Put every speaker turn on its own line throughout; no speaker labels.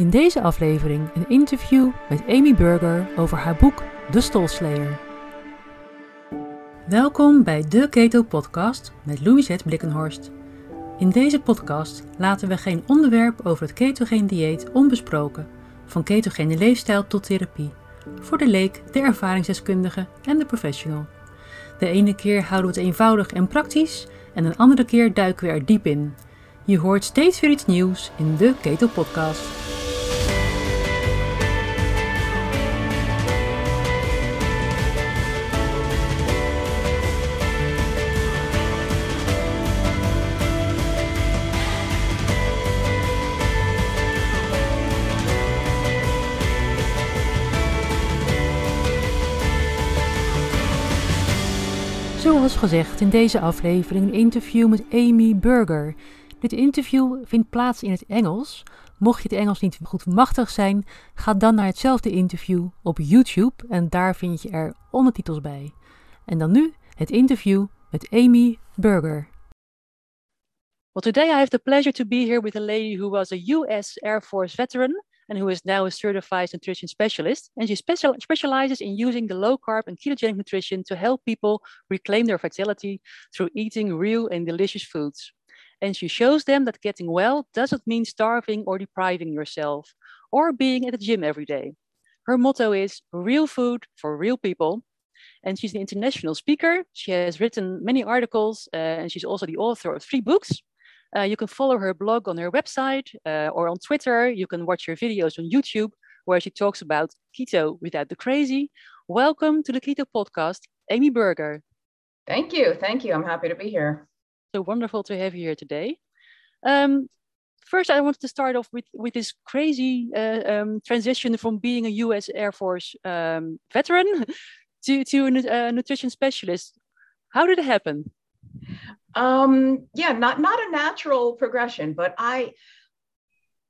In deze aflevering een interview met Amy Burger over haar boek De Stolslayer. Welkom bij de Keto Podcast met Louisette Blikkenhorst. In deze podcast laten we geen onderwerp over het ketogeen dieet onbesproken, van ketogene leefstijl tot therapie, voor de leek, de ervaringsdeskundige en de professional. De ene keer houden we het eenvoudig en praktisch en een andere keer duiken we er diep in. Je hoort steeds weer iets nieuws in de Keto Podcast. Gezegd in deze aflevering een interview met Amy Burger. Dit interview vindt plaats in het Engels. Mocht je het Engels niet goed machtig zijn, ga dan naar hetzelfde interview op YouTube en daar vind je er ondertitels bij. En dan nu het interview met Amy Burger. Well, today I have the pleasure to be here with a lady who was a US Air Force veteran and who is now a certified nutrition specialist. And she special, specializes in using the low carb and ketogenic nutrition to help people reclaim their vitality through eating real and delicious foods. And she shows them that getting well doesn't mean starving or depriving yourself or being at the gym every day. Her motto is real food for real people. And she's an international speaker. She has written many articles uh, and she's also the author of three books. Uh, you can follow her blog on her website uh, or on Twitter. You can watch her videos on YouTube where she talks about keto without the crazy. Welcome to the Keto Podcast, Amy Berger.
Thank you. Thank you. I'm happy to be here.
So wonderful to have you here today. Um, first, I wanted to start off with, with this crazy uh, um, transition from being a US Air Force um, veteran to, to a, a nutrition specialist. How did it happen?
Um, yeah, not not a natural progression, but I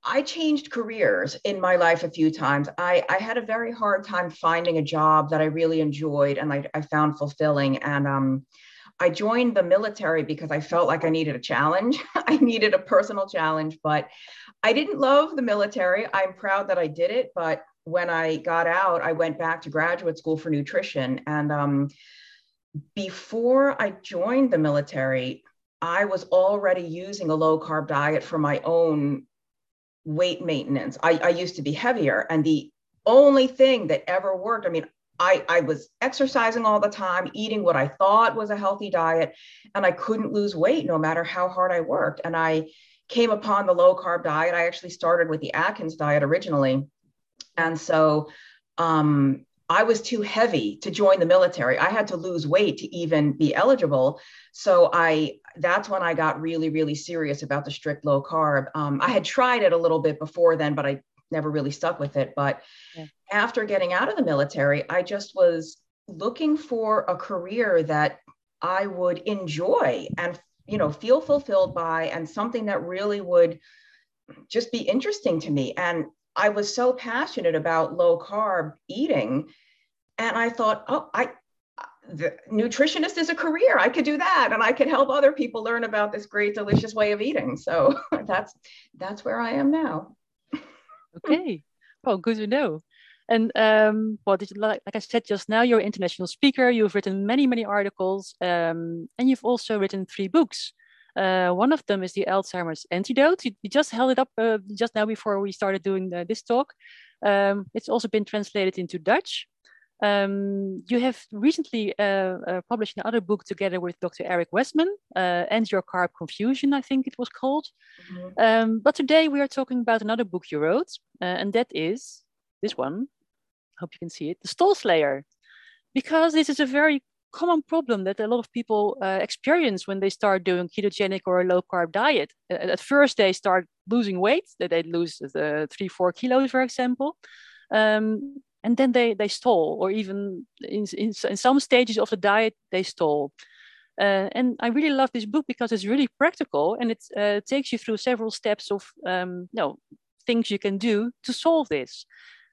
I changed careers in my life a few times. I, I had a very hard time finding a job that I really enjoyed and I, I found fulfilling. And um, I joined the military because I felt like I needed a challenge. I needed a personal challenge, but I didn't love the military. I'm proud that I did it. But when I got out, I went back to graduate school for nutrition. And um, before I joined the military, I was already using a low carb diet for my own weight maintenance. I, I used to be heavier, and the only thing that ever worked, I mean, I, I was exercising all the time, eating what I thought was a healthy diet, and I couldn't lose weight no matter how hard I worked. And I came upon the low carb diet. I actually started with the Atkins diet originally. And so um, I was too heavy to join the military. I had to lose weight to even be eligible. So I that's when I got really, really serious about the strict low carb. Um, I had tried it a little bit before then, but I never really stuck with it. But yeah. after getting out of the military, I just was looking for a career that I would enjoy and you know feel fulfilled by and something that really would just be interesting to me. And I was so passionate about low carb eating. And I thought, oh, I, the nutritionist is a career. I could do that, and I could help other people learn about this great, delicious way of eating. So that's that's where I am now.
okay, well, good to know. And um, well, you, like, like I said just now, you're an international speaker. You've written many, many articles, um, and you've also written three books. Uh, one of them is the Alzheimer's antidote. You, you just held it up uh, just now before we started doing the, this talk. Um, it's also been translated into Dutch. Um, you have recently uh, uh, published another book together with Dr. Eric Westman, uh, End Your Carb Confusion, I think it was called. Mm-hmm. Um, but today we are talking about another book you wrote, uh, and that is this one. I hope you can see it, The Stall Slayer. Because this is a very common problem that a lot of people uh, experience when they start doing ketogenic or a low carb diet. At first, they start losing weight, that they lose the three, four kilos, for example. Um, and then they, they stall, or even in, in, in some stages of the diet, they stall. Uh, and I really love this book because it's really practical and it uh, takes you through several steps of um, you know, things you can do to solve this.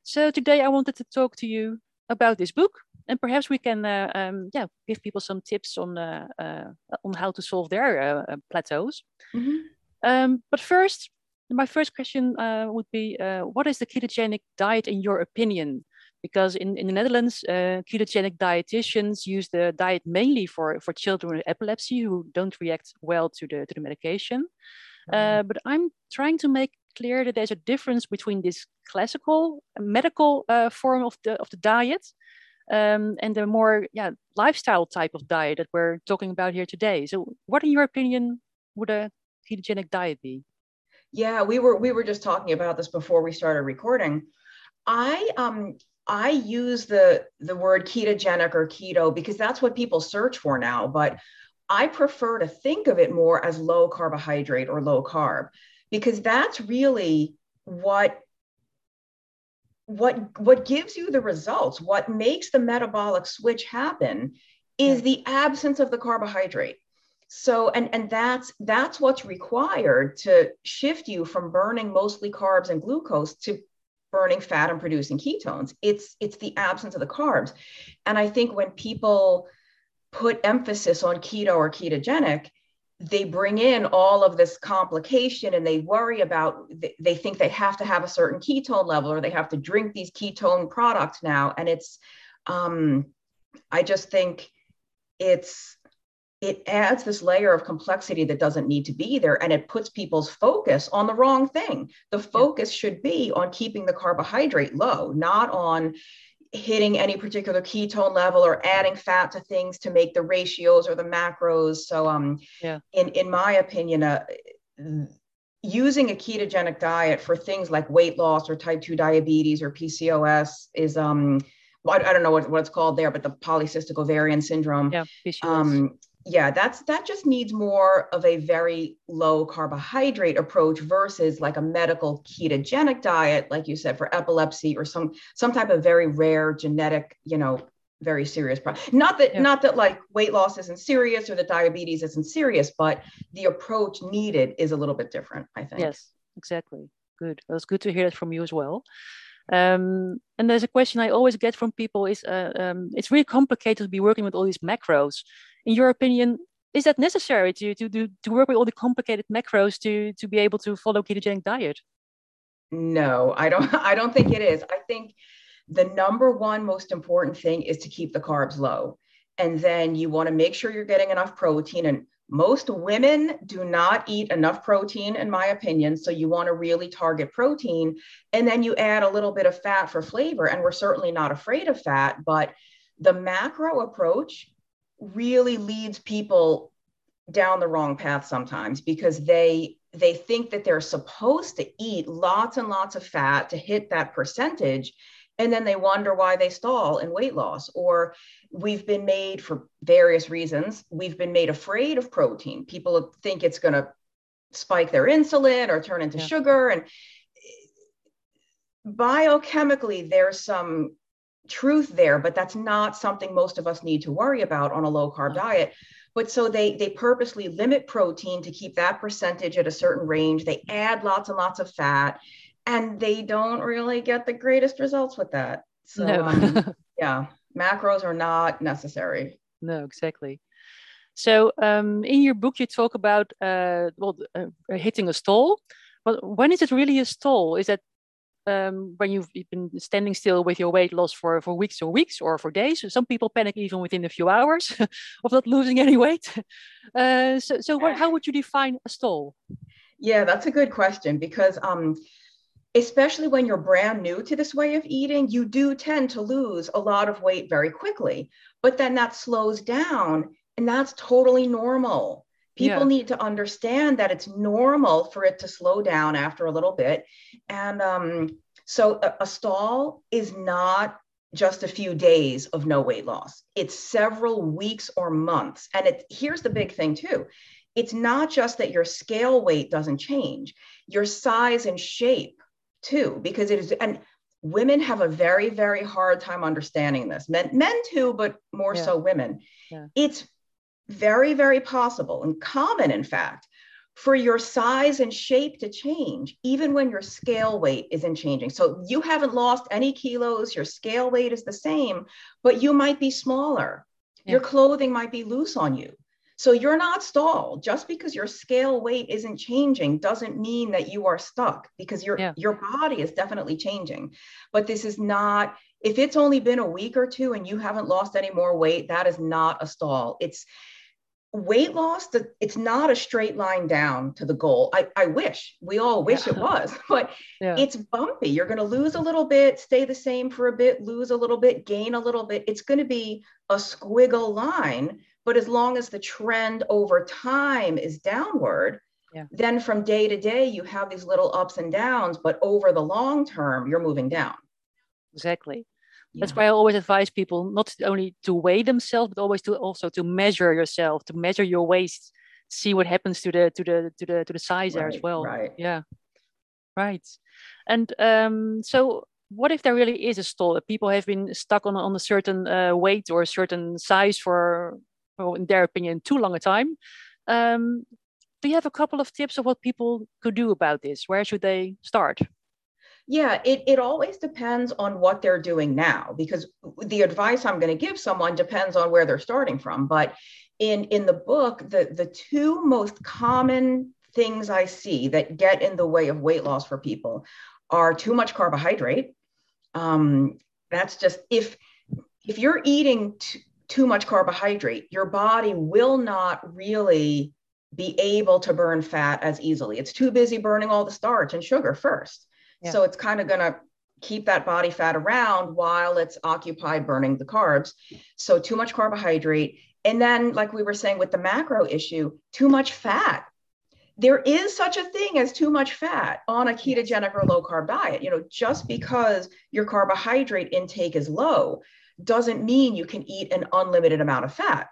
So today I wanted to talk to you about this book and perhaps we can uh, um, yeah give people some tips on uh, uh, on how to solve their uh, uh, plateaus. Mm-hmm. Um, but first, my first question uh, would be, uh, what is the ketogenic diet in your opinion? Because in, in the Netherlands, uh, ketogenic dietitians use the diet mainly for, for children with epilepsy who don't react well to the, to the medication. Mm. but I'm trying to make clear that there's a difference between this classical medical uh, form of the, of the diet um, and the more yeah, lifestyle type of diet that we're talking about here today. So what in your opinion would a ketogenic diet be?
Yeah, we were we were just talking about this before we started recording. I um I use the the word ketogenic or keto because that's what people search for now, but I prefer to think of it more as low carbohydrate or low carb because that's really what what what gives you the results what makes the metabolic switch happen is the absence of the carbohydrate. So and and that's that's what's required to shift you from burning mostly carbs and glucose to burning fat and producing ketones. It's it's the absence of the carbs. And i think when people put emphasis on keto or ketogenic they bring in all of this complication and they worry about they think they have to have a certain ketone level or they have to drink these ketone products now. And it's um i just think it's it adds this layer of complexity that doesn't need to be there and it puts people's focus on the wrong thing. The focus should be on keeping the carbohydrate low not on hitting any particular ketone level or adding fat to things to make the ratios or the macros so um yeah in in my opinion uh, using a ketogenic diet for things like weight loss or type 2 diabetes or pcos is um I, I don't know what, what it's called there, but the polycystic ovarian syndrome. Yeah, um, yeah, that's that just needs more of a very low carbohydrate approach versus like a medical ketogenic diet, like you said, for epilepsy or some some type of very rare genetic, you know, very serious problem. Not that yeah. not that like weight loss isn't serious or that diabetes isn't serious, but the approach needed is a little bit different, I think.
Yes, exactly. Good. Well, it's good to hear that from you as well. Um, and there's a question I always get from people is uh, um, it's really complicated to be working with all these macros in your opinion, is that necessary to, to, to, to work with all the complicated macros to, to be able to follow ketogenic diet?
No, I don't, I don't think it is. I think the number one most important thing is to keep the carbs low. And then you want to make sure you're getting enough protein. And most women do not eat enough protein, in my opinion. So you want to really target protein. And then you add a little bit of fat for flavor. And we're certainly not afraid of fat, but the macro approach really leads people down the wrong path sometimes because they they think that they're supposed to eat lots and lots of fat to hit that percentage. And then they wonder why they stall in weight loss. Or we've been made for various reasons. We've been made afraid of protein. People think it's going to spike their insulin or turn into yeah. sugar. And biochemically there's some truth there, but that's not something most of us need to worry about on a low carb diet. But so they they purposely limit protein to keep that percentage at a certain range. They add lots and lots of fat, and they don't really get the greatest results with that. So no. um, yeah, macros are not necessary.
No, exactly. So um, in your book, you talk about uh, well uh, hitting a stall. But when is it really a stall? Is that um, when you've been standing still with your weight loss for, for weeks or weeks or for days. Some people panic even within a few hours of not losing any weight. Uh, so, so what, how would you define a stall?
Yeah, that's a good question because um, especially when you're brand new to this way of eating, you do tend to lose a lot of weight very quickly, but then that slows down and that's totally normal. People yeah. need to understand that it's normal for it to slow down after a little bit. And um, so a, a stall is not just a few days of no weight loss. It's several weeks or months. And it here's the big thing too. It's not just that your scale weight doesn't change, your size and shape too, because it is and women have a very, very hard time understanding this. Men, men too, but more yeah. so women. Yeah. It's very, very possible and common, in fact, for your size and shape to change, even when your scale weight isn't changing. So you haven't lost any kilos, your scale weight is the same, but you might be smaller. Yeah. Your clothing might be loose on you. So you're not stalled. Just because your scale weight isn't changing doesn't mean that you are stuck because your yeah. your body is definitely changing. But this is not if it's only been a week or two and you haven't lost any more weight, that is not a stall. It's weight loss it's not a straight line down to the goal i, I wish we all wish yeah. it was but yeah. it's bumpy you're going to lose a little bit stay the same for a bit lose a little bit gain a little bit it's going to be a squiggle line but as long as the trend over time is downward, yeah. then from day to day, you have these little ups and downs, but over the long term, you're moving down.
Exactly. Yeah. That's why I always advise people not only to weigh themselves, but always to also to measure yourself, to measure your waist, see what happens to the to the to the to the size right, there as well.
Right.
Yeah. Right. And um, so what if there really is a stall that people have been stuck on, on a certain uh, weight or a certain size for well, in their opinion, too long a time. Um, do you have a couple of tips of what people could do about this? Where should they start?
Yeah, it, it always depends on what they're doing now because the advice I'm going to give someone depends on where they're starting from. But in, in the book, the, the two most common things I see that get in the way of weight loss for people are too much carbohydrate. Um, that's just if if you're eating t- too much carbohydrate, your body will not really be able to burn fat as easily. It's too busy burning all the starch and sugar first. Yeah. So it's kind of going to keep that body fat around while it's occupied burning the carbs. So too much carbohydrate. And then, like we were saying with the macro issue, too much fat. There is such a thing as too much fat on a ketogenic or low carb diet. You know, just because your carbohydrate intake is low doesn't mean you can eat an unlimited amount of fat.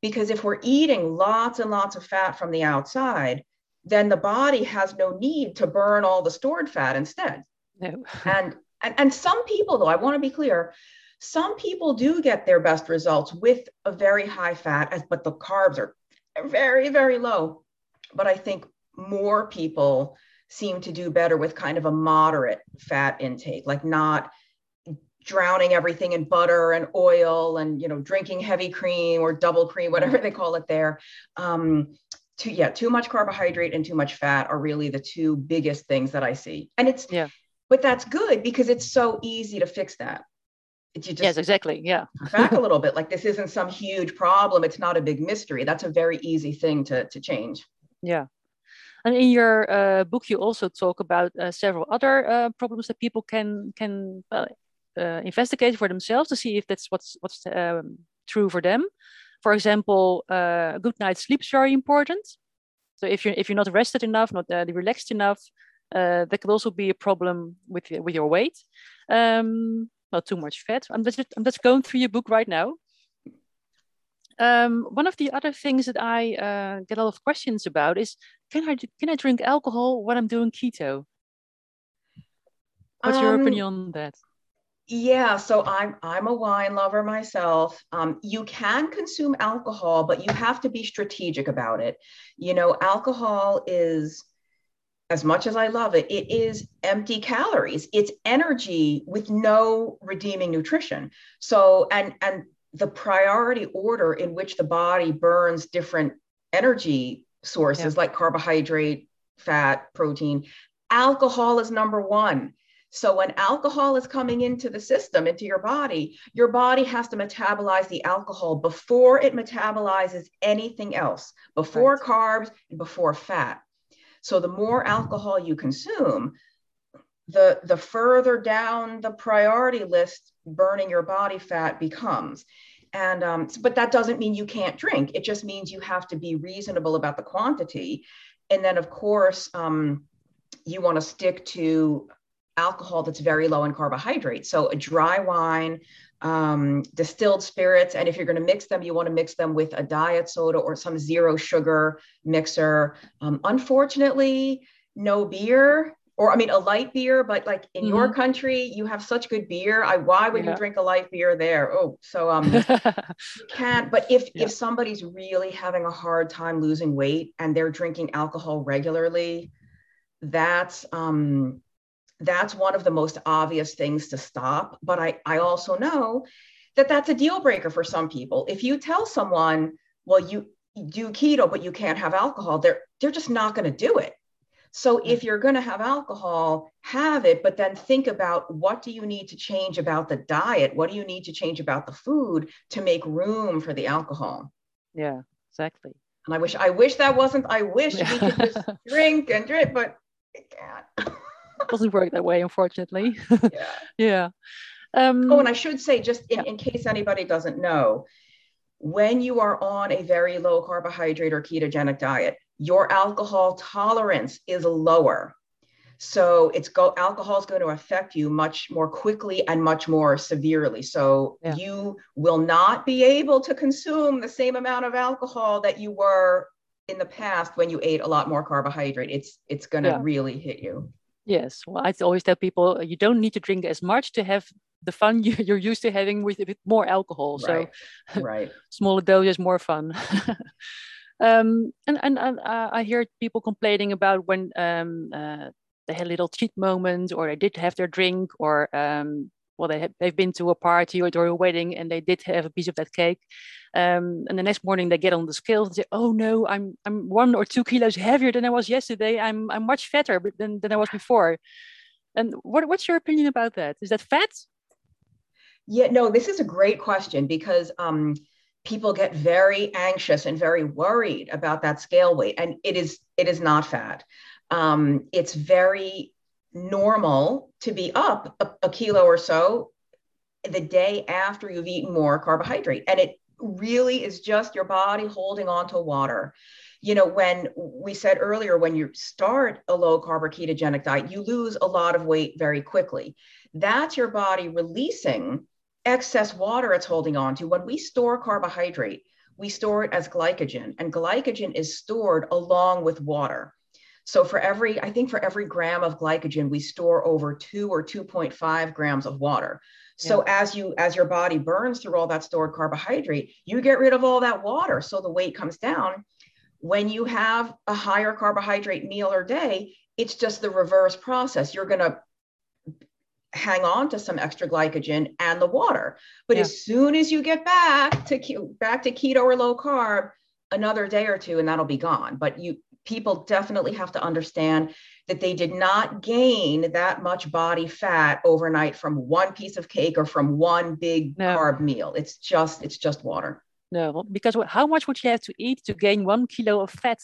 Because if we're eating lots and lots of fat from the outside, then the body has no need to burn all the stored fat instead. No. and, and and some people though, I want to be clear, some people do get their best results with a very high fat, as but the carbs are very, very low. But I think more people seem to do better with kind of a moderate fat intake, like not drowning everything in butter and oil and you know drinking heavy cream or double cream whatever they call it there um, too yeah too much carbohydrate and too much fat are really the two biggest things that i see. And it's yeah. but that's good because it's so easy to fix that.
You just yes exactly yeah.
back a little bit like this isn't some huge problem. It's not a big mystery. That's a very easy thing to to change.
Yeah. And in your uh, book, you also talk about uh, several other uh, problems that people can can uh, investigate for themselves to see if that's what's what's um, true for them. For example, uh, a good night's sleep is very important. So if you're if you're not rested enough, not uh, relaxed enough, uh, that could also be a problem with with your weight. Um, not too much fat. I'm just I'm just going through your book right now. Um, one of the other things that I uh, get a lot of questions about is can I can I drink alcohol when I'm doing keto? What's um, your opinion on that?
Yeah, so I'm I'm a wine lover myself. Um, you can consume alcohol, but you have to be strategic about it. You know, alcohol is as much as I love it, it is empty calories. It's energy with no redeeming nutrition. So and and the priority order in which the body burns different energy sources yeah. like carbohydrate, fat, protein, alcohol is number 1 so when alcohol is coming into the system, into your body, your body has to metabolize the alcohol before it metabolizes anything else, before right. carbs and before fat. So the more alcohol you consume, the, the further down the priority list burning your body fat becomes. And um, but that doesn't mean you can't drink. It just means you have to be reasonable about the quantity. And then, of course, um, you want to stick to alcohol that's very low in carbohydrates. So a dry wine, um, distilled spirits, and if you're going to mix them, you want to mix them with a diet soda or some zero sugar mixer. Um, unfortunately, no beer. Or I mean, a light beer, but like in mm-hmm. your country, you have such good beer. I why would yeah. you drink a light beer there? Oh, so um, you can't. But if yeah. if somebody's really having a hard time losing weight and they're drinking alcohol regularly, that's um that's one of the most obvious things to stop. But I, I also know that that's a deal breaker for some people. If you tell someone, well, you do keto but you can't have alcohol they're they're just not going to do it. So hmm. if you're going to have alcohol have it but then think about what do you need to change about the diet? What do you need to change about the food to make room for the alcohol?
Yeah exactly.
And i wish i wish that wasn't i wish we could just drink and drink but it can't
doesn't work that way unfortunately yeah yeah
um, oh and i should say just in, yeah. in case anybody doesn't know when you are on a very low carbohydrate or ketogenic diet, your alcohol tolerance is lower. So it's go alcohol is going to affect you much more quickly and much more severely. So yeah. you will not be able to consume the same amount of alcohol that you were in the past when you ate a lot more carbohydrate. It's it's going to yeah. really hit you.
Yes. Well, I always tell people you don't need to drink as much to have the fun you, are used to having with a bit more alcohol.
Right. So right.
smaller doses, more fun. um, and and, and uh, I hear people complaining about when um, uh, they had a little cheat moment or they did have their drink or um, well they have, they've been to a party or, or a wedding and they did have a piece of that cake. Um, and the next morning they get on the scale and say oh no i'm i'm one or two kilos heavier than i was yesterday. I'm i'm much fatter than, than i was before. And what, what's your opinion about that? Is that fat?
Yeah, no, this is a great question because um, people get very anxious and very worried about that scale weight, and it is it is not fat. Um, it's very normal to be up a, a kilo or so the day after you've eaten more carbohydrate, and it really is just your body holding on to water you know, when we said earlier, when you start a low carb or ketogenic diet, you lose a lot of weight very quickly. That's your body releasing excess water it's holding on to. When we store carbohydrate, we store it as glycogen, and glycogen is stored along with water. So for every, I think for every gram of glycogen, we store over two or 2.5 grams of water. So yeah. as you as your body burns through all that stored carbohydrate, you get rid of all that water. So the weight comes down. When you have a higher carbohydrate meal or day, it's just the reverse process. You're going to hang on to some extra glycogen and the water. But yeah. as soon as you get back to back to keto or low carb, another day or two and that'll be gone. But you people definitely have to understand that they did not gain that much body fat overnight from one piece of cake or from one big no. carb meal. It's just it's just water.
No, because how much would you have to eat to gain one kilo of fat?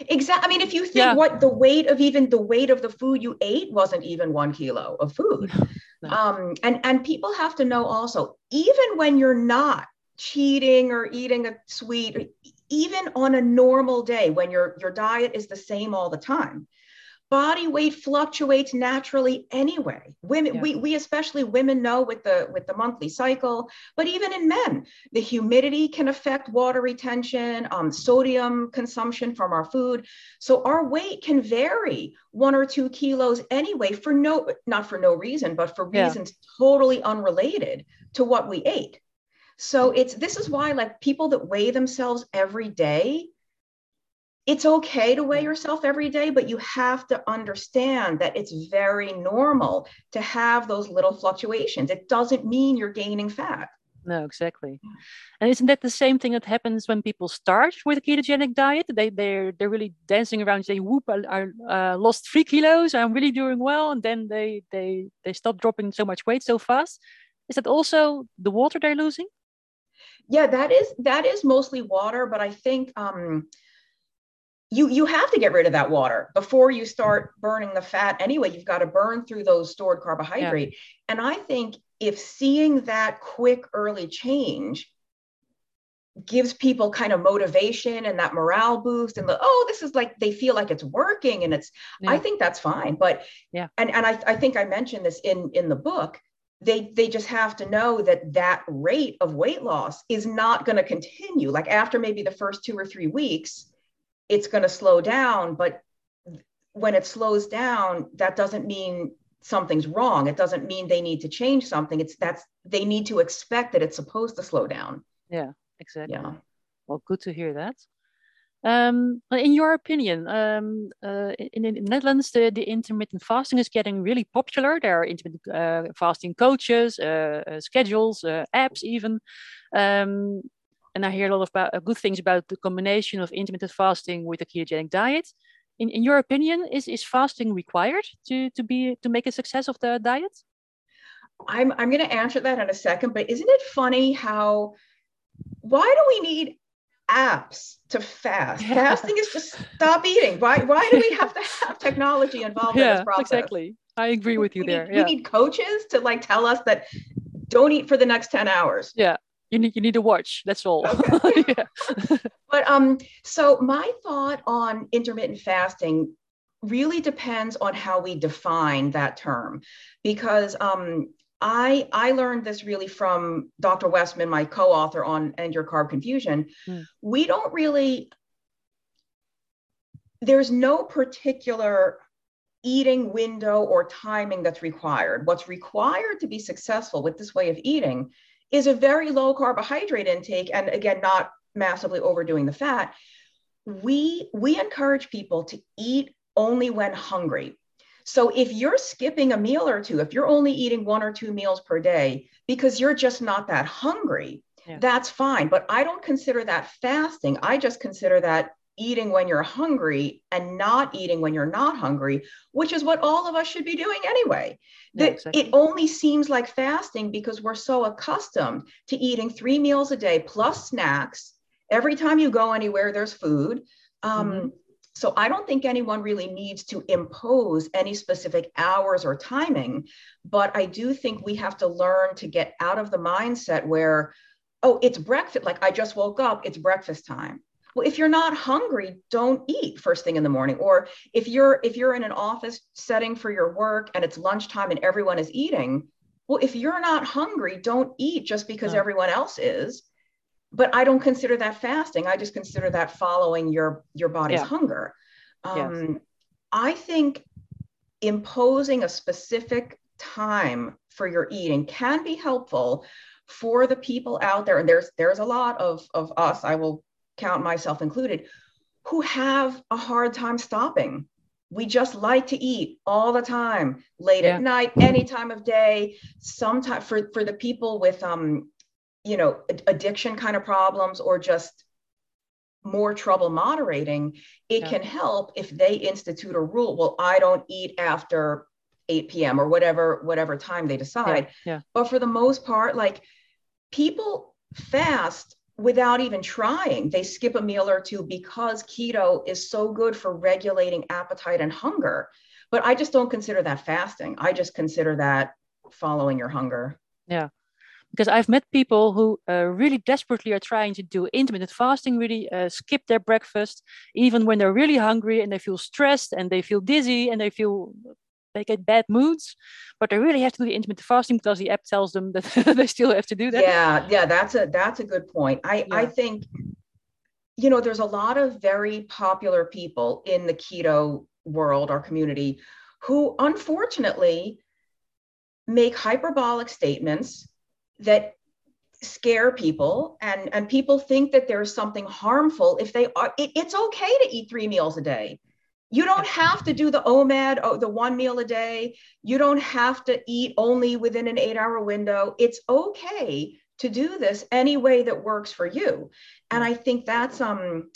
Exactly. I mean, if you think yeah. what the weight of even the weight of the food you ate wasn't even one kilo of food. No. Um, and, and people have to know also, even when you're not cheating or eating a sweet, even on a normal day when your, your diet is the same all the time, body weight fluctuates naturally anyway women yeah. we, we especially women know with the with the monthly cycle but even in men the humidity can affect water retention um, sodium consumption from our food so our weight can vary one or two kilos anyway for no not for no reason but for reasons yeah. totally unrelated to what we ate so it's this is why like people that weigh themselves every day it's okay to weigh yourself every day, but you have to understand that it's very normal to have those little fluctuations. It doesn't mean you're gaining fat.
No, exactly. And isn't that the same thing that happens when people start with a ketogenic diet? They they're they're really dancing around, saying, "Whoop! I, I uh, lost three kilos. I'm really doing well," and then they they they stop dropping so much weight so fast. Is that also the water they're losing?
Yeah, that is that is mostly water, but I think um, you you have to get rid of that water before you start burning the fat anyway you've got to burn through those stored carbohydrate yeah. and i think if seeing that quick early change gives people kind of motivation and that morale boost and the oh this is like they feel like it's working and it's yeah. i think that's fine but yeah and and I, I think i mentioned this in in the book they they just have to know that that rate of weight loss is not going to continue. Like after maybe the first two or three weeks it's going to slow down but when it slows down that doesn't mean something's wrong. It doesn't mean they need to change something. It's that's they need to expect that it's supposed to slow down.
Yeah exactly. Yeah. Well good to hear that um, in your opinion, um, uh, in, in, the Netherlands, the, the, intermittent fasting is getting really popular. There are intermittent uh, fasting coaches, uh, uh schedules, uh, apps, even. Um, and I hear a lot of uh, good things about the combination of intermittent fasting with a ketogenic diet. In, in your opinion, is, is fasting required to, to be to make a success of the diet?
I'm I'm going to answer that in a second, but isn't it funny how why do we need apps to fast? Yeah. Fasting is just stop eating. Why why do we have to have technology involved yeah, in this process?
Exactly. I agree with you
we
there.
Need, yeah. We need coaches to like tell us that don't eat for the next 10 hours.
Yeah. You need you need to watch. That's all. Okay.
but um, so my thought on intermittent fasting really depends on how we define that term because um, I I learned this really from Dr. Westman, my co-author on End Your Carb Confusion. Mm. We don't really there's no particular eating window or timing that's required. What's required to be successful with this way of eating is a very low carbohydrate intake and again not massively overdoing the fat. We we encourage people to eat only when hungry. So if you're skipping a meal or two, if you're only eating one or two meals per day because you're just not that hungry, yeah. that's fine. But I don't consider that fasting. I just consider that eating when you're hungry and not eating when you're not hungry, which is what all of us should be doing anyway. Yeah, that exactly. it only seems like fasting because we're so accustomed to eating three meals a day plus snacks. Every time you go anywhere, there's food. Um, mm-hmm. So I don't think anyone really needs to impose any specific hours or timing, but I do think we have to learn to get out of the mindset where, oh, it's breakfast. Like I just woke up, it's breakfast time well if you're not hungry don't eat first thing in the morning or if you're if you're in an office setting for your work and it's lunchtime and everyone is eating well if you're not hungry don't eat just because no. everyone else is but i don't consider that fasting i just consider that following your your body's yeah. hunger um, yes. i think imposing a specific time for your eating can be helpful for the people out there and there's there's a lot of of us i will count myself included, who have a hard time stopping. We just like to eat all the time, late yeah. at night, any time of day. Sometimes for for the people with um, you know, addiction kind of problems or just more trouble moderating, it yeah. can help if they institute a rule. Well, I don't eat after 8 p.m. or whatever whatever time they decide.
Yeah. yeah.
But for the most part, like people fast without even trying. They skip a meal or two because keto is so good for regulating appetite and hunger. But I just don't consider that fasting. I just consider that following your hunger.
Yeah. Because I've met people who uh, really desperately are trying to do intermittent fasting, really uh, skip their breakfast, even when they're really hungry and they feel stressed and they feel dizzy and they feel they get bad moods, but they really have to do the intermittent fasting because the app tells them that they still have to do that.
Yeah, yeah, that's a that's a good point. I yeah. I think you know there's a lot of very popular people in the keto world our community who unfortunately make hyperbolic statements that scare people and and people think that there's something harmful if they are it, it's okay to eat three meals a day you don't have to do the OMAD, oh, the one meal a day. You don't have to eat only within an eight hour window. It's okay to do this any way that works for you. And I think that's um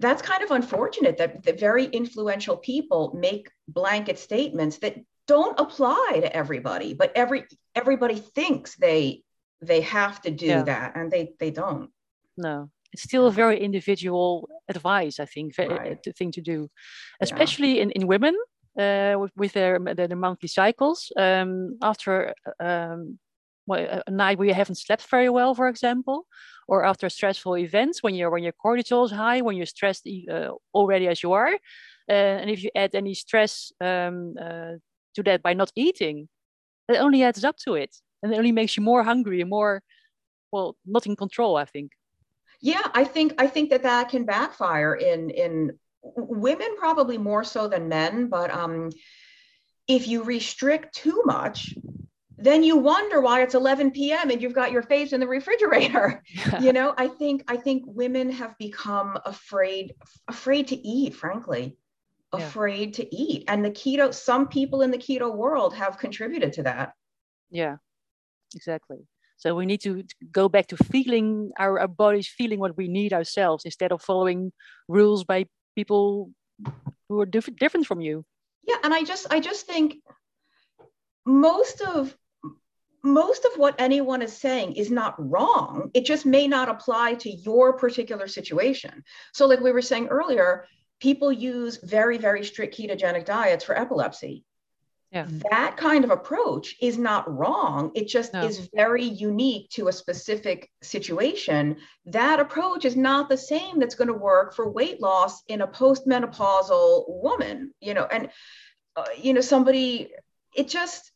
that's kind of unfortunate that the very influential people make blanket statements that don't apply to everybody, but every everybody thinks they they have to do yeah. that and they they don't.
No, it's still a very individual advice, I think, right. thing to do, especially yeah. in, in women uh, with, with their, their, their monthly cycles. Um, after um, a night where you haven't slept very well, for example, or after stressful events when your when your cortisol is high, when you're stressed uh, already as you are, uh, and if you add any stress um, uh, to that by not eating, it only adds up to it, and it only makes you more hungry and more, well, not in control. I think
yeah i think i think that that can backfire in in women probably more so than men but um if you restrict too much then you wonder why it's 11 p.m and you've got your face in the refrigerator yeah. you know i think i think women have become afraid afraid to eat frankly yeah. afraid to eat and the keto some people in the keto world have contributed to that
yeah exactly So we need to go back to feeling our, our bodies, feeling what we need ourselves, instead of following rules by people who are diff- different from you.
Yeah, and I just I just think most of most of what anyone is saying is not wrong. It just may not apply to your particular situation. So, like we were saying earlier, people use very, very strict ketogenic diets for epilepsy. Yeah. That kind of approach is not wrong. It just no. is very unique to a specific situation. That approach is not the same that's going to work for weight loss in a postmenopausal woman, you know, and, uh, you know, somebody, it just,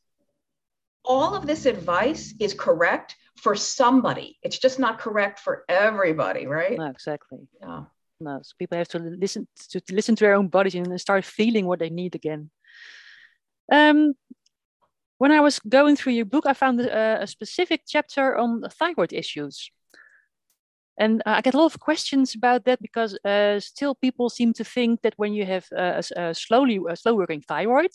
all of this advice is correct for somebody. It's just not correct for everybody, right?
No, exactly. Yeah. No, so people have to listen to, to listen to their own bodies and start feeling what they need again. Um, when I was going through your book, I found a, a specific chapter on thyroid issues. And uh, I get a lot of questions about that because uh, still people seem to think that when you have a, a slowly a slow working thyroid,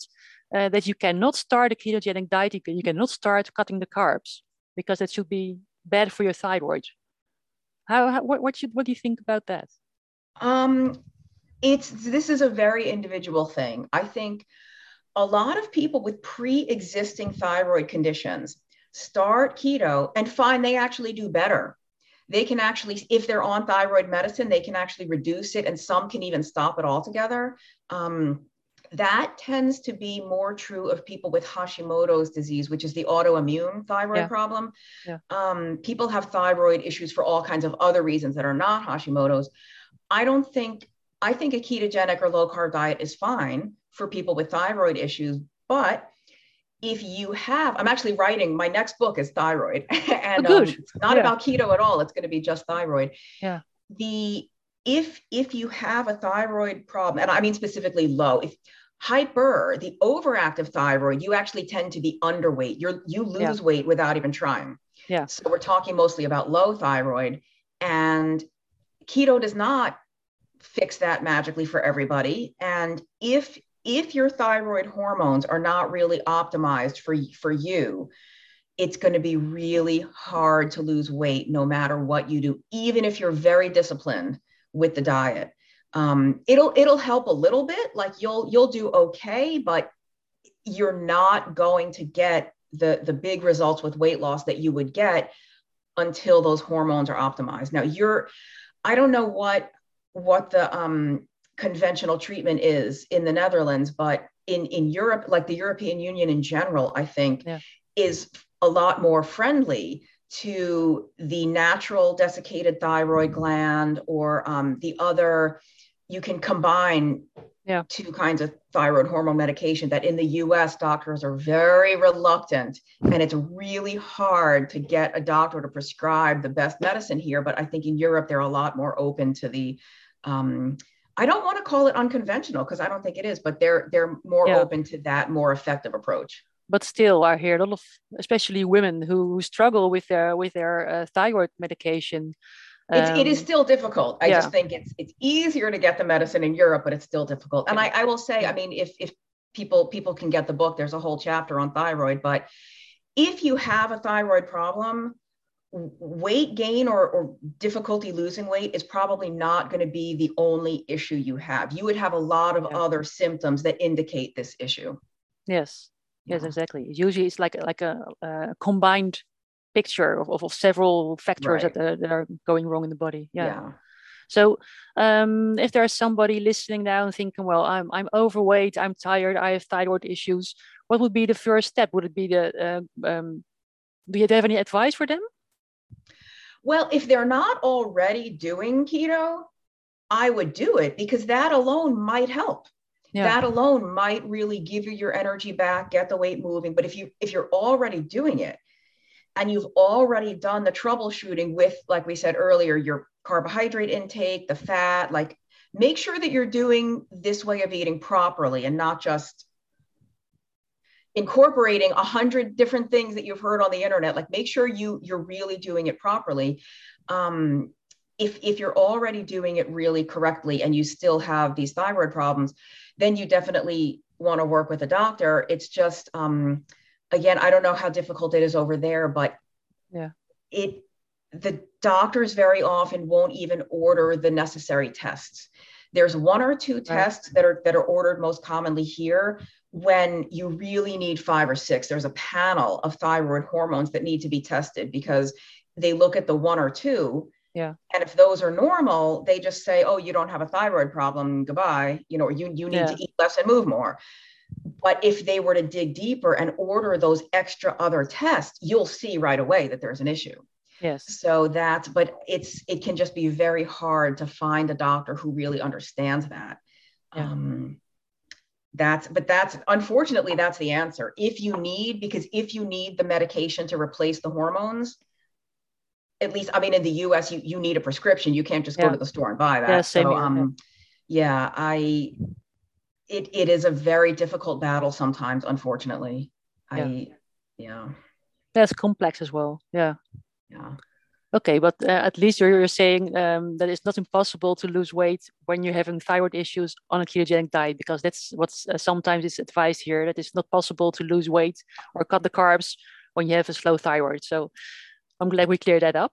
uh, that you cannot start a ketogenic diet, you cannot start cutting the carbs because that should be bad for your thyroid. How, how what, what should what do you think about that?
Um, it's this is a very individual thing. I think a lot of people with pre-existing thyroid conditions start keto and find they actually do better they can actually if they're on thyroid medicine they can actually reduce it and some can even stop it altogether um, that tends to be more true of people with hashimoto's disease which is the autoimmune thyroid yeah. problem yeah. Um, people have thyroid issues for all kinds of other reasons that are not hashimoto's i don't think i think a ketogenic or low carb diet is fine for people with thyroid issues. But if you have, I'm actually writing my next book is thyroid, and oh, um, it's not yeah. about keto at all. It's going to be just thyroid.
Yeah.
The if if you have a thyroid problem, and I mean specifically low, if hyper, the overactive thyroid, you actually tend to be underweight. You're you lose yeah. weight without even trying.
Yeah.
So we're talking mostly about low thyroid, and keto does not fix that magically for everybody. And if if your thyroid hormones are not really optimized for, for you, it's going to be really hard to lose weight no matter what you do, even if you're very disciplined with the diet. Um, it'll it'll help a little bit, like you'll you'll do okay, but you're not going to get the the big results with weight loss that you would get until those hormones are optimized. Now you're, I don't know what what the um, conventional treatment is in the Netherlands, but in, in Europe, like the European Union in general, I think yeah. is a lot more friendly to the natural desiccated thyroid gland or um, the other. You can combine yeah. two kinds of thyroid hormone medication that in the US doctors are very reluctant and it's really hard to get a doctor to prescribe the best medicine here but I think in Europe they're a lot more open to the um, I don't want to call it unconventional because I don't think it is, but they're they're more yeah. open to that more effective approach.
But still, I hear a lot of, especially women who struggle with their with their uh, thyroid medication.
Um, it is still difficult. I yeah. just think it's it's easier to get the medicine in Europe, but it's still difficult. And I, I will say, I mean, if if people people can get the book, there's a whole chapter on thyroid. But if you have a thyroid problem, weight gain or, or difficulty losing weight is probably not going to be the only issue you have. You would have a lot of yeah. other symptoms that indicate this issue.
Yes, yes, yeah. exactly. Usually it's like like a, a combined picture of, of, of several factors right. that, uh, that are going wrong in the body. Yeah. yeah. So um, if there's somebody listening now and thinking, well, I'm, I'm overweight, I'm tired, I have thyroid issues, what would be the first step? Would it be the, uh, um, do you have any advice for them?
Well, if they're not already doing keto, I would do it because that alone might help. Yeah. That alone might really give you your energy back, get the weight moving. But if you if you're already doing it and you've already done the troubleshooting with, like we said earlier, your carbohydrate intake, the fat, like make sure that you're doing this way of eating properly and not just incorporating a hundred different things that you've heard on the internet like make sure you you're really doing it properly. Um, if if you're already doing it really correctly and you still have these thyroid problems then you definitely want to work with a doctor. It's just um, again i don't know how difficult it is over there but
yeah.
it the doctors very often won't even order the necessary tests. There's one or two tests that are that are ordered most commonly here when you really need five or six. There's a panel of thyroid hormones that need to be tested because they look at the one or two.
Yeah.
And if those are normal, they just say, "Oh, you don't have a thyroid problem. Goodbye." You know, you you need yeah. to eat less and move more. But if they were to dig deeper and order those extra other tests, you'll see right away that there's an issue.
Yes.
So that's, but it's, it can just be very hard to find a doctor who really understands that. Yeah. Um, that's, but that's, unfortunately, that's the answer. If you need, because if you need the medication to replace the hormones, at least, I mean, in the US, you, you need a prescription. You can't just yeah. go to the store and buy that.
Yeah, same
so, um, yeah, I, it, it is a very difficult battle sometimes, unfortunately. Yeah. I, yeah.
That's complex as well. Yeah
yeah
okay but uh, at least you're, you're saying um, that it's not impossible to lose weight when you're having thyroid issues on a ketogenic diet because that's what's uh, sometimes is advised here that it's not possible to lose weight or cut the carbs when you have a slow thyroid so i'm glad we cleared that up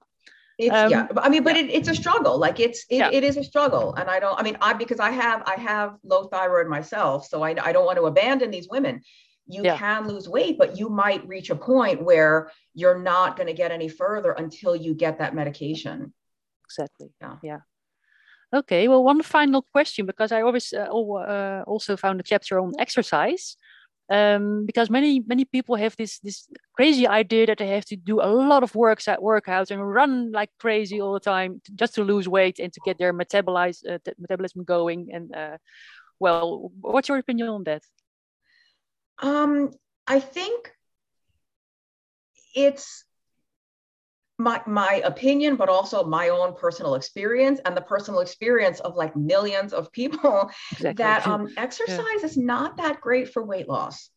it's, um, yeah, I mean, but yeah. it, it's a struggle. Like it's it, yeah. it is a struggle, and I don't. I mean, I because I have I have low thyroid myself, so I I don't want to abandon these women you yeah. can lose weight, but you might reach a point where you're not going to get any further until you get that medication.
Exactly. Yeah. Yeah. Okay. Well, one final question because I always uh, uh, also found a chapter on exercise. Um, because many many people have this this crazy idea that they have to do a lot of works at workouts and run like crazy all the time to, just to lose weight and to get their metabolize uh, metabolism going. And uh, well, what's your opinion on that?
Um, I think it's my my opinion, but also my own personal experience and the personal experience of like millions of people exactly. that um, exercise yeah. is not that great for weight loss.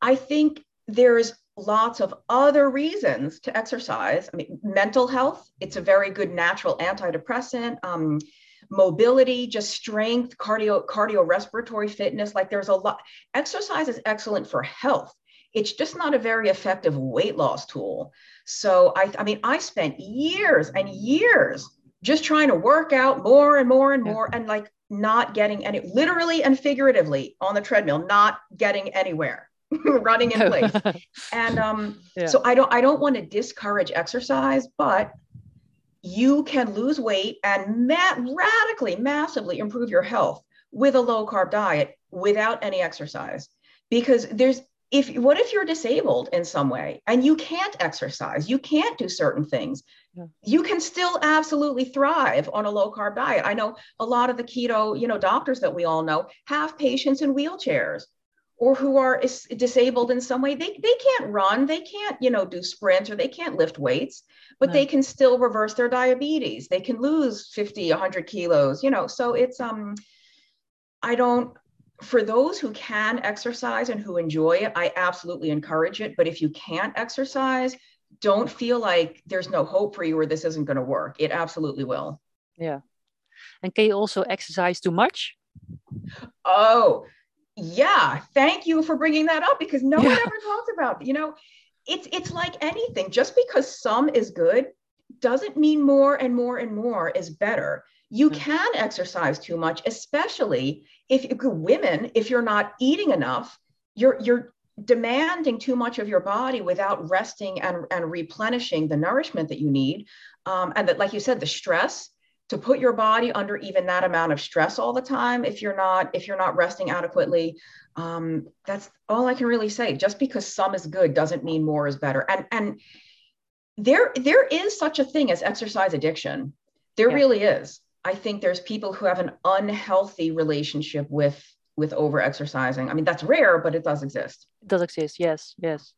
I think there's lots of other reasons to exercise. I mean, mental health, it's a very good natural antidepressant. Um, mobility, just strength, cardio, cardiorespiratory fitness. Like there's a lot. Exercise is excellent for health. It's just not a very effective weight loss tool. So I, I mean, I spent years and years just trying to work out more and more and more and like not getting any literally and figuratively on the treadmill, not getting anywhere. running in place and um yeah. so i don't i don't want to discourage exercise but you can lose weight and ma- radically, massively improve your health with a low carb diet without any exercise. Because there's, if what if you're disabled in some way and you can't exercise, you can't do certain things, yeah. you can still absolutely thrive on a low carb diet. I know a lot of the keto, you know, doctors that we all know have patients in wheelchairs or who are disabled in some way they, they can't run they can't you know do sprints or they can't lift weights but no. they can still reverse their diabetes. They can lose 50 100 kilos you know so it's um i don't for those who can exercise and who enjoy it i absolutely encourage it but if you can't exercise don't feel like there's no hope for you or this isn't going to work. It absolutely will.
Yeah. And can you also exercise too much?
Oh yeah thank you for bringing that up because no yeah. one ever talks about you know it's it's like anything just because some is good doesn't mean more and more and more is better you mm-hmm. can exercise too much especially if you women if you're not eating enough you're you're demanding too much of your body without resting and, and replenishing the nourishment that you need um, and that like you said the stress to put your body under even that amount of stress all the time if you're not if you're not resting adequately. Um, that's all i can really say. Just because some is good doesn't mean more is better. And and there there is such a thing as exercise addiction. There yeah. really is. I think there's people who have an unhealthy relationship with with over exercising i mean that's rare but it does exist.
It does exist. Yes yes.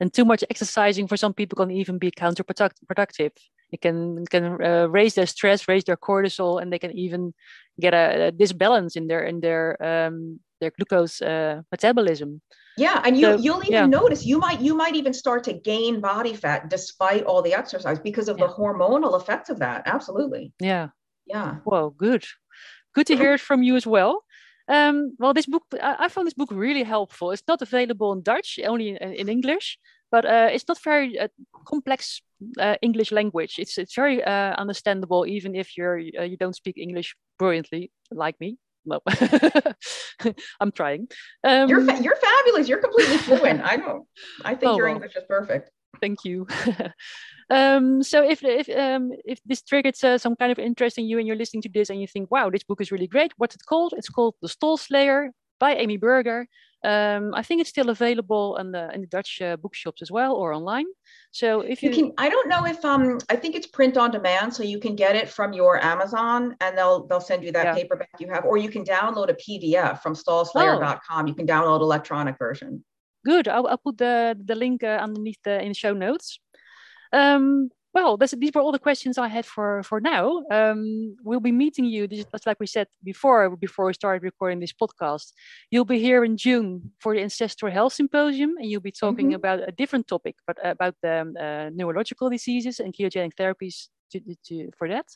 And too much exercising for some people can even be counterproductive it can can uh, raise their stress, raise their cortisol, and they can even get a, a disbalance in their in their um, their glucose uh, metabolism.
Yeah, and you so, you'll even yeah. notice you might you might even start to gain body fat despite all the exercise because of yeah. the hormonal effects of that. Absolutely.
Yeah.
Yeah.
Well, good. Good to hear it from you as well. Um, well, this book, I, I, found this book really helpful. It's not available in Dutch, only in, in English. But uh, it's not very uh, complex uh, English language. It's it's very uh, understandable, even if you're uh, you don't speak English brilliantly like me. No, I'm trying.
Um, you're fa- you're fabulous. You're completely fluent. I know. I think oh, your well. English is perfect.
Thank you. um, so if if um, if this triggered uh, some kind of interest in you and you're listening to this and you think, wow, this book is really great. What's it called? It's called The Stall Slayer by Amy Berger. Um, I think it's still available in the in the Dutch uh, bookshops as well or online. So if you,
you, can, I don't know if um, I think it's print on demand, so you can get it from your Amazon, and they'll they'll send you that yeah. paperback you have, or you can download a PDF from stallslayer.com. Oh. You can download electronic version.
Good. I'll, I'll put the the link uh, underneath the in the show notes. Um, well, these were all the questions I had for for now. Um, we'll be meeting you. This is like we said before, before we started recording this podcast. You'll be here in June for the Ancestral Health Symposium, and you'll be talking mm-hmm. about a different topic, but about the um, uh, neurological diseases and ketogenic therapies to, to, for that.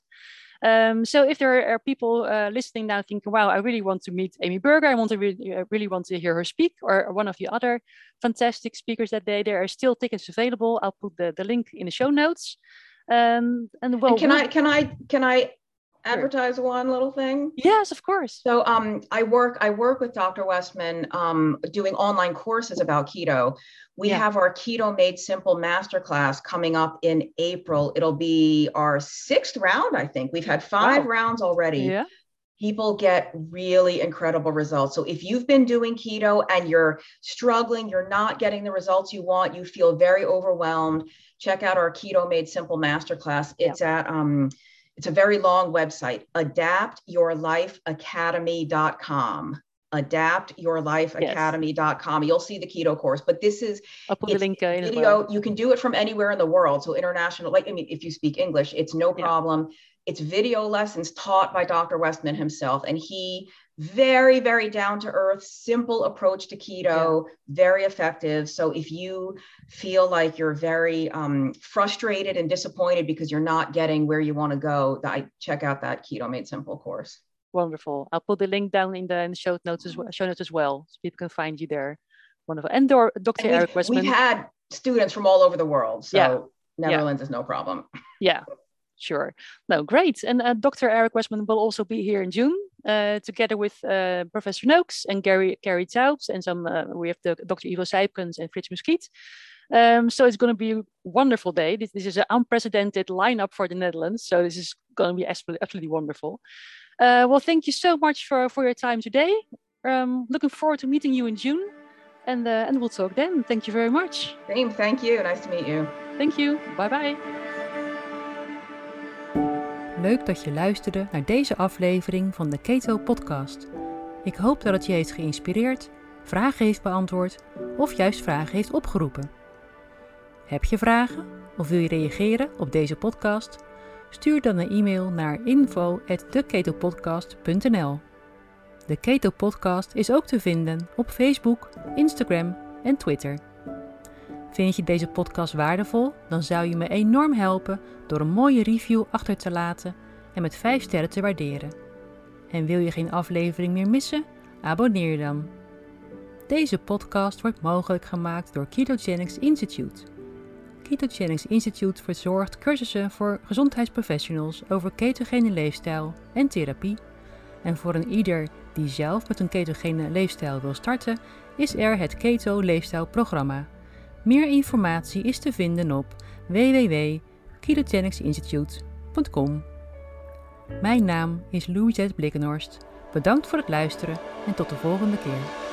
Um, so if there are people uh, listening now thinking, wow, I really want to meet Amy Berger, I want to really, uh, really want to hear her speak, or one of the other fantastic speakers that day, there are still tickets available. I'll put the, the link in the show notes. Um, and well,
and can I can I can I advertise one little thing?
Yes, of course.
So um, I work I work with Dr. Westman um, doing online courses about keto. We yeah. have our Keto Made Simple Masterclass coming up in April. It'll be our sixth round, I think. We've had five wow. rounds already.
Yeah.
People get really incredible results. So if you've been doing keto and you're struggling, you're not getting the results you want, you feel very overwhelmed, check out our Keto Made Simple Masterclass. It's yeah. at um, it's a very long website, adaptyourlifeacademy.com. Adaptyourlifeacademy.com. Yes. You'll see the keto course, but this is
I'll put the link in
video. Well. You can do it from anywhere in the world. So international, like I mean, if you speak English, it's no problem. Yeah. It's video lessons taught by Dr. Westman himself, and he very very down to earth simple approach to keto yeah. very effective. So if you feel like you're very um, frustrated and disappointed because you're not getting where you want to go i check out that keto made simple course.
Wonderful. I'll put the link down in the, in the show notes as well show notes as well so people can find you there. Wonderful. And dr
and
eric westman.
we've had students from all over the world so yeah. netherlands yeah. is no problem.
Yeah sure. No great. And uh, dr eric westman will also be here in june uh, together with uh, Professor Noakes and Gary Gary Taubes and some uh, we have the Dr. Yvo Sijpkens and Frits Muskiet. Um, so it's going to be a wonderful day. This, this, is an unprecedented lineup for the Netherlands. So this is going to be absolutely, absolutely wonderful. Uh, well, thank you so much for, for your time today. Um, looking forward to meeting you in June. And, uh, and we'll talk then. Thank you very much.
Same. Thank you. Nice to meet you.
Thank you. Bye bye. Leuk dat je luisterde naar deze aflevering van de Keto Podcast. Ik hoop dat het je heeft geïnspireerd, vragen heeft beantwoord of juist vragen heeft opgeroepen. Heb je vragen of wil je reageren op deze podcast? Stuur dan een e-mail naar info@theketopodcast.nl. De Keto Podcast is ook te vinden op Facebook, Instagram en Twitter. Vind je deze podcast waardevol? Dan zou je me enorm helpen door een mooie review achter te laten en met 5 sterren te waarderen. En wil je geen aflevering meer missen? Abonneer dan. Deze podcast wordt mogelijk gemaakt door Ketogenics Institute. Ketogenics Institute verzorgt cursussen voor gezondheidsprofessionals over ketogene leefstijl en therapie. En voor een ieder die zelf met een ketogene leefstijl wil starten, is er het Keto Leefstijlprogramma. Meer informatie is te vinden op www.ketogenicsinstitute.com. Mijn naam is Louisette Blikkenhorst. Bedankt voor het luisteren en tot de volgende keer.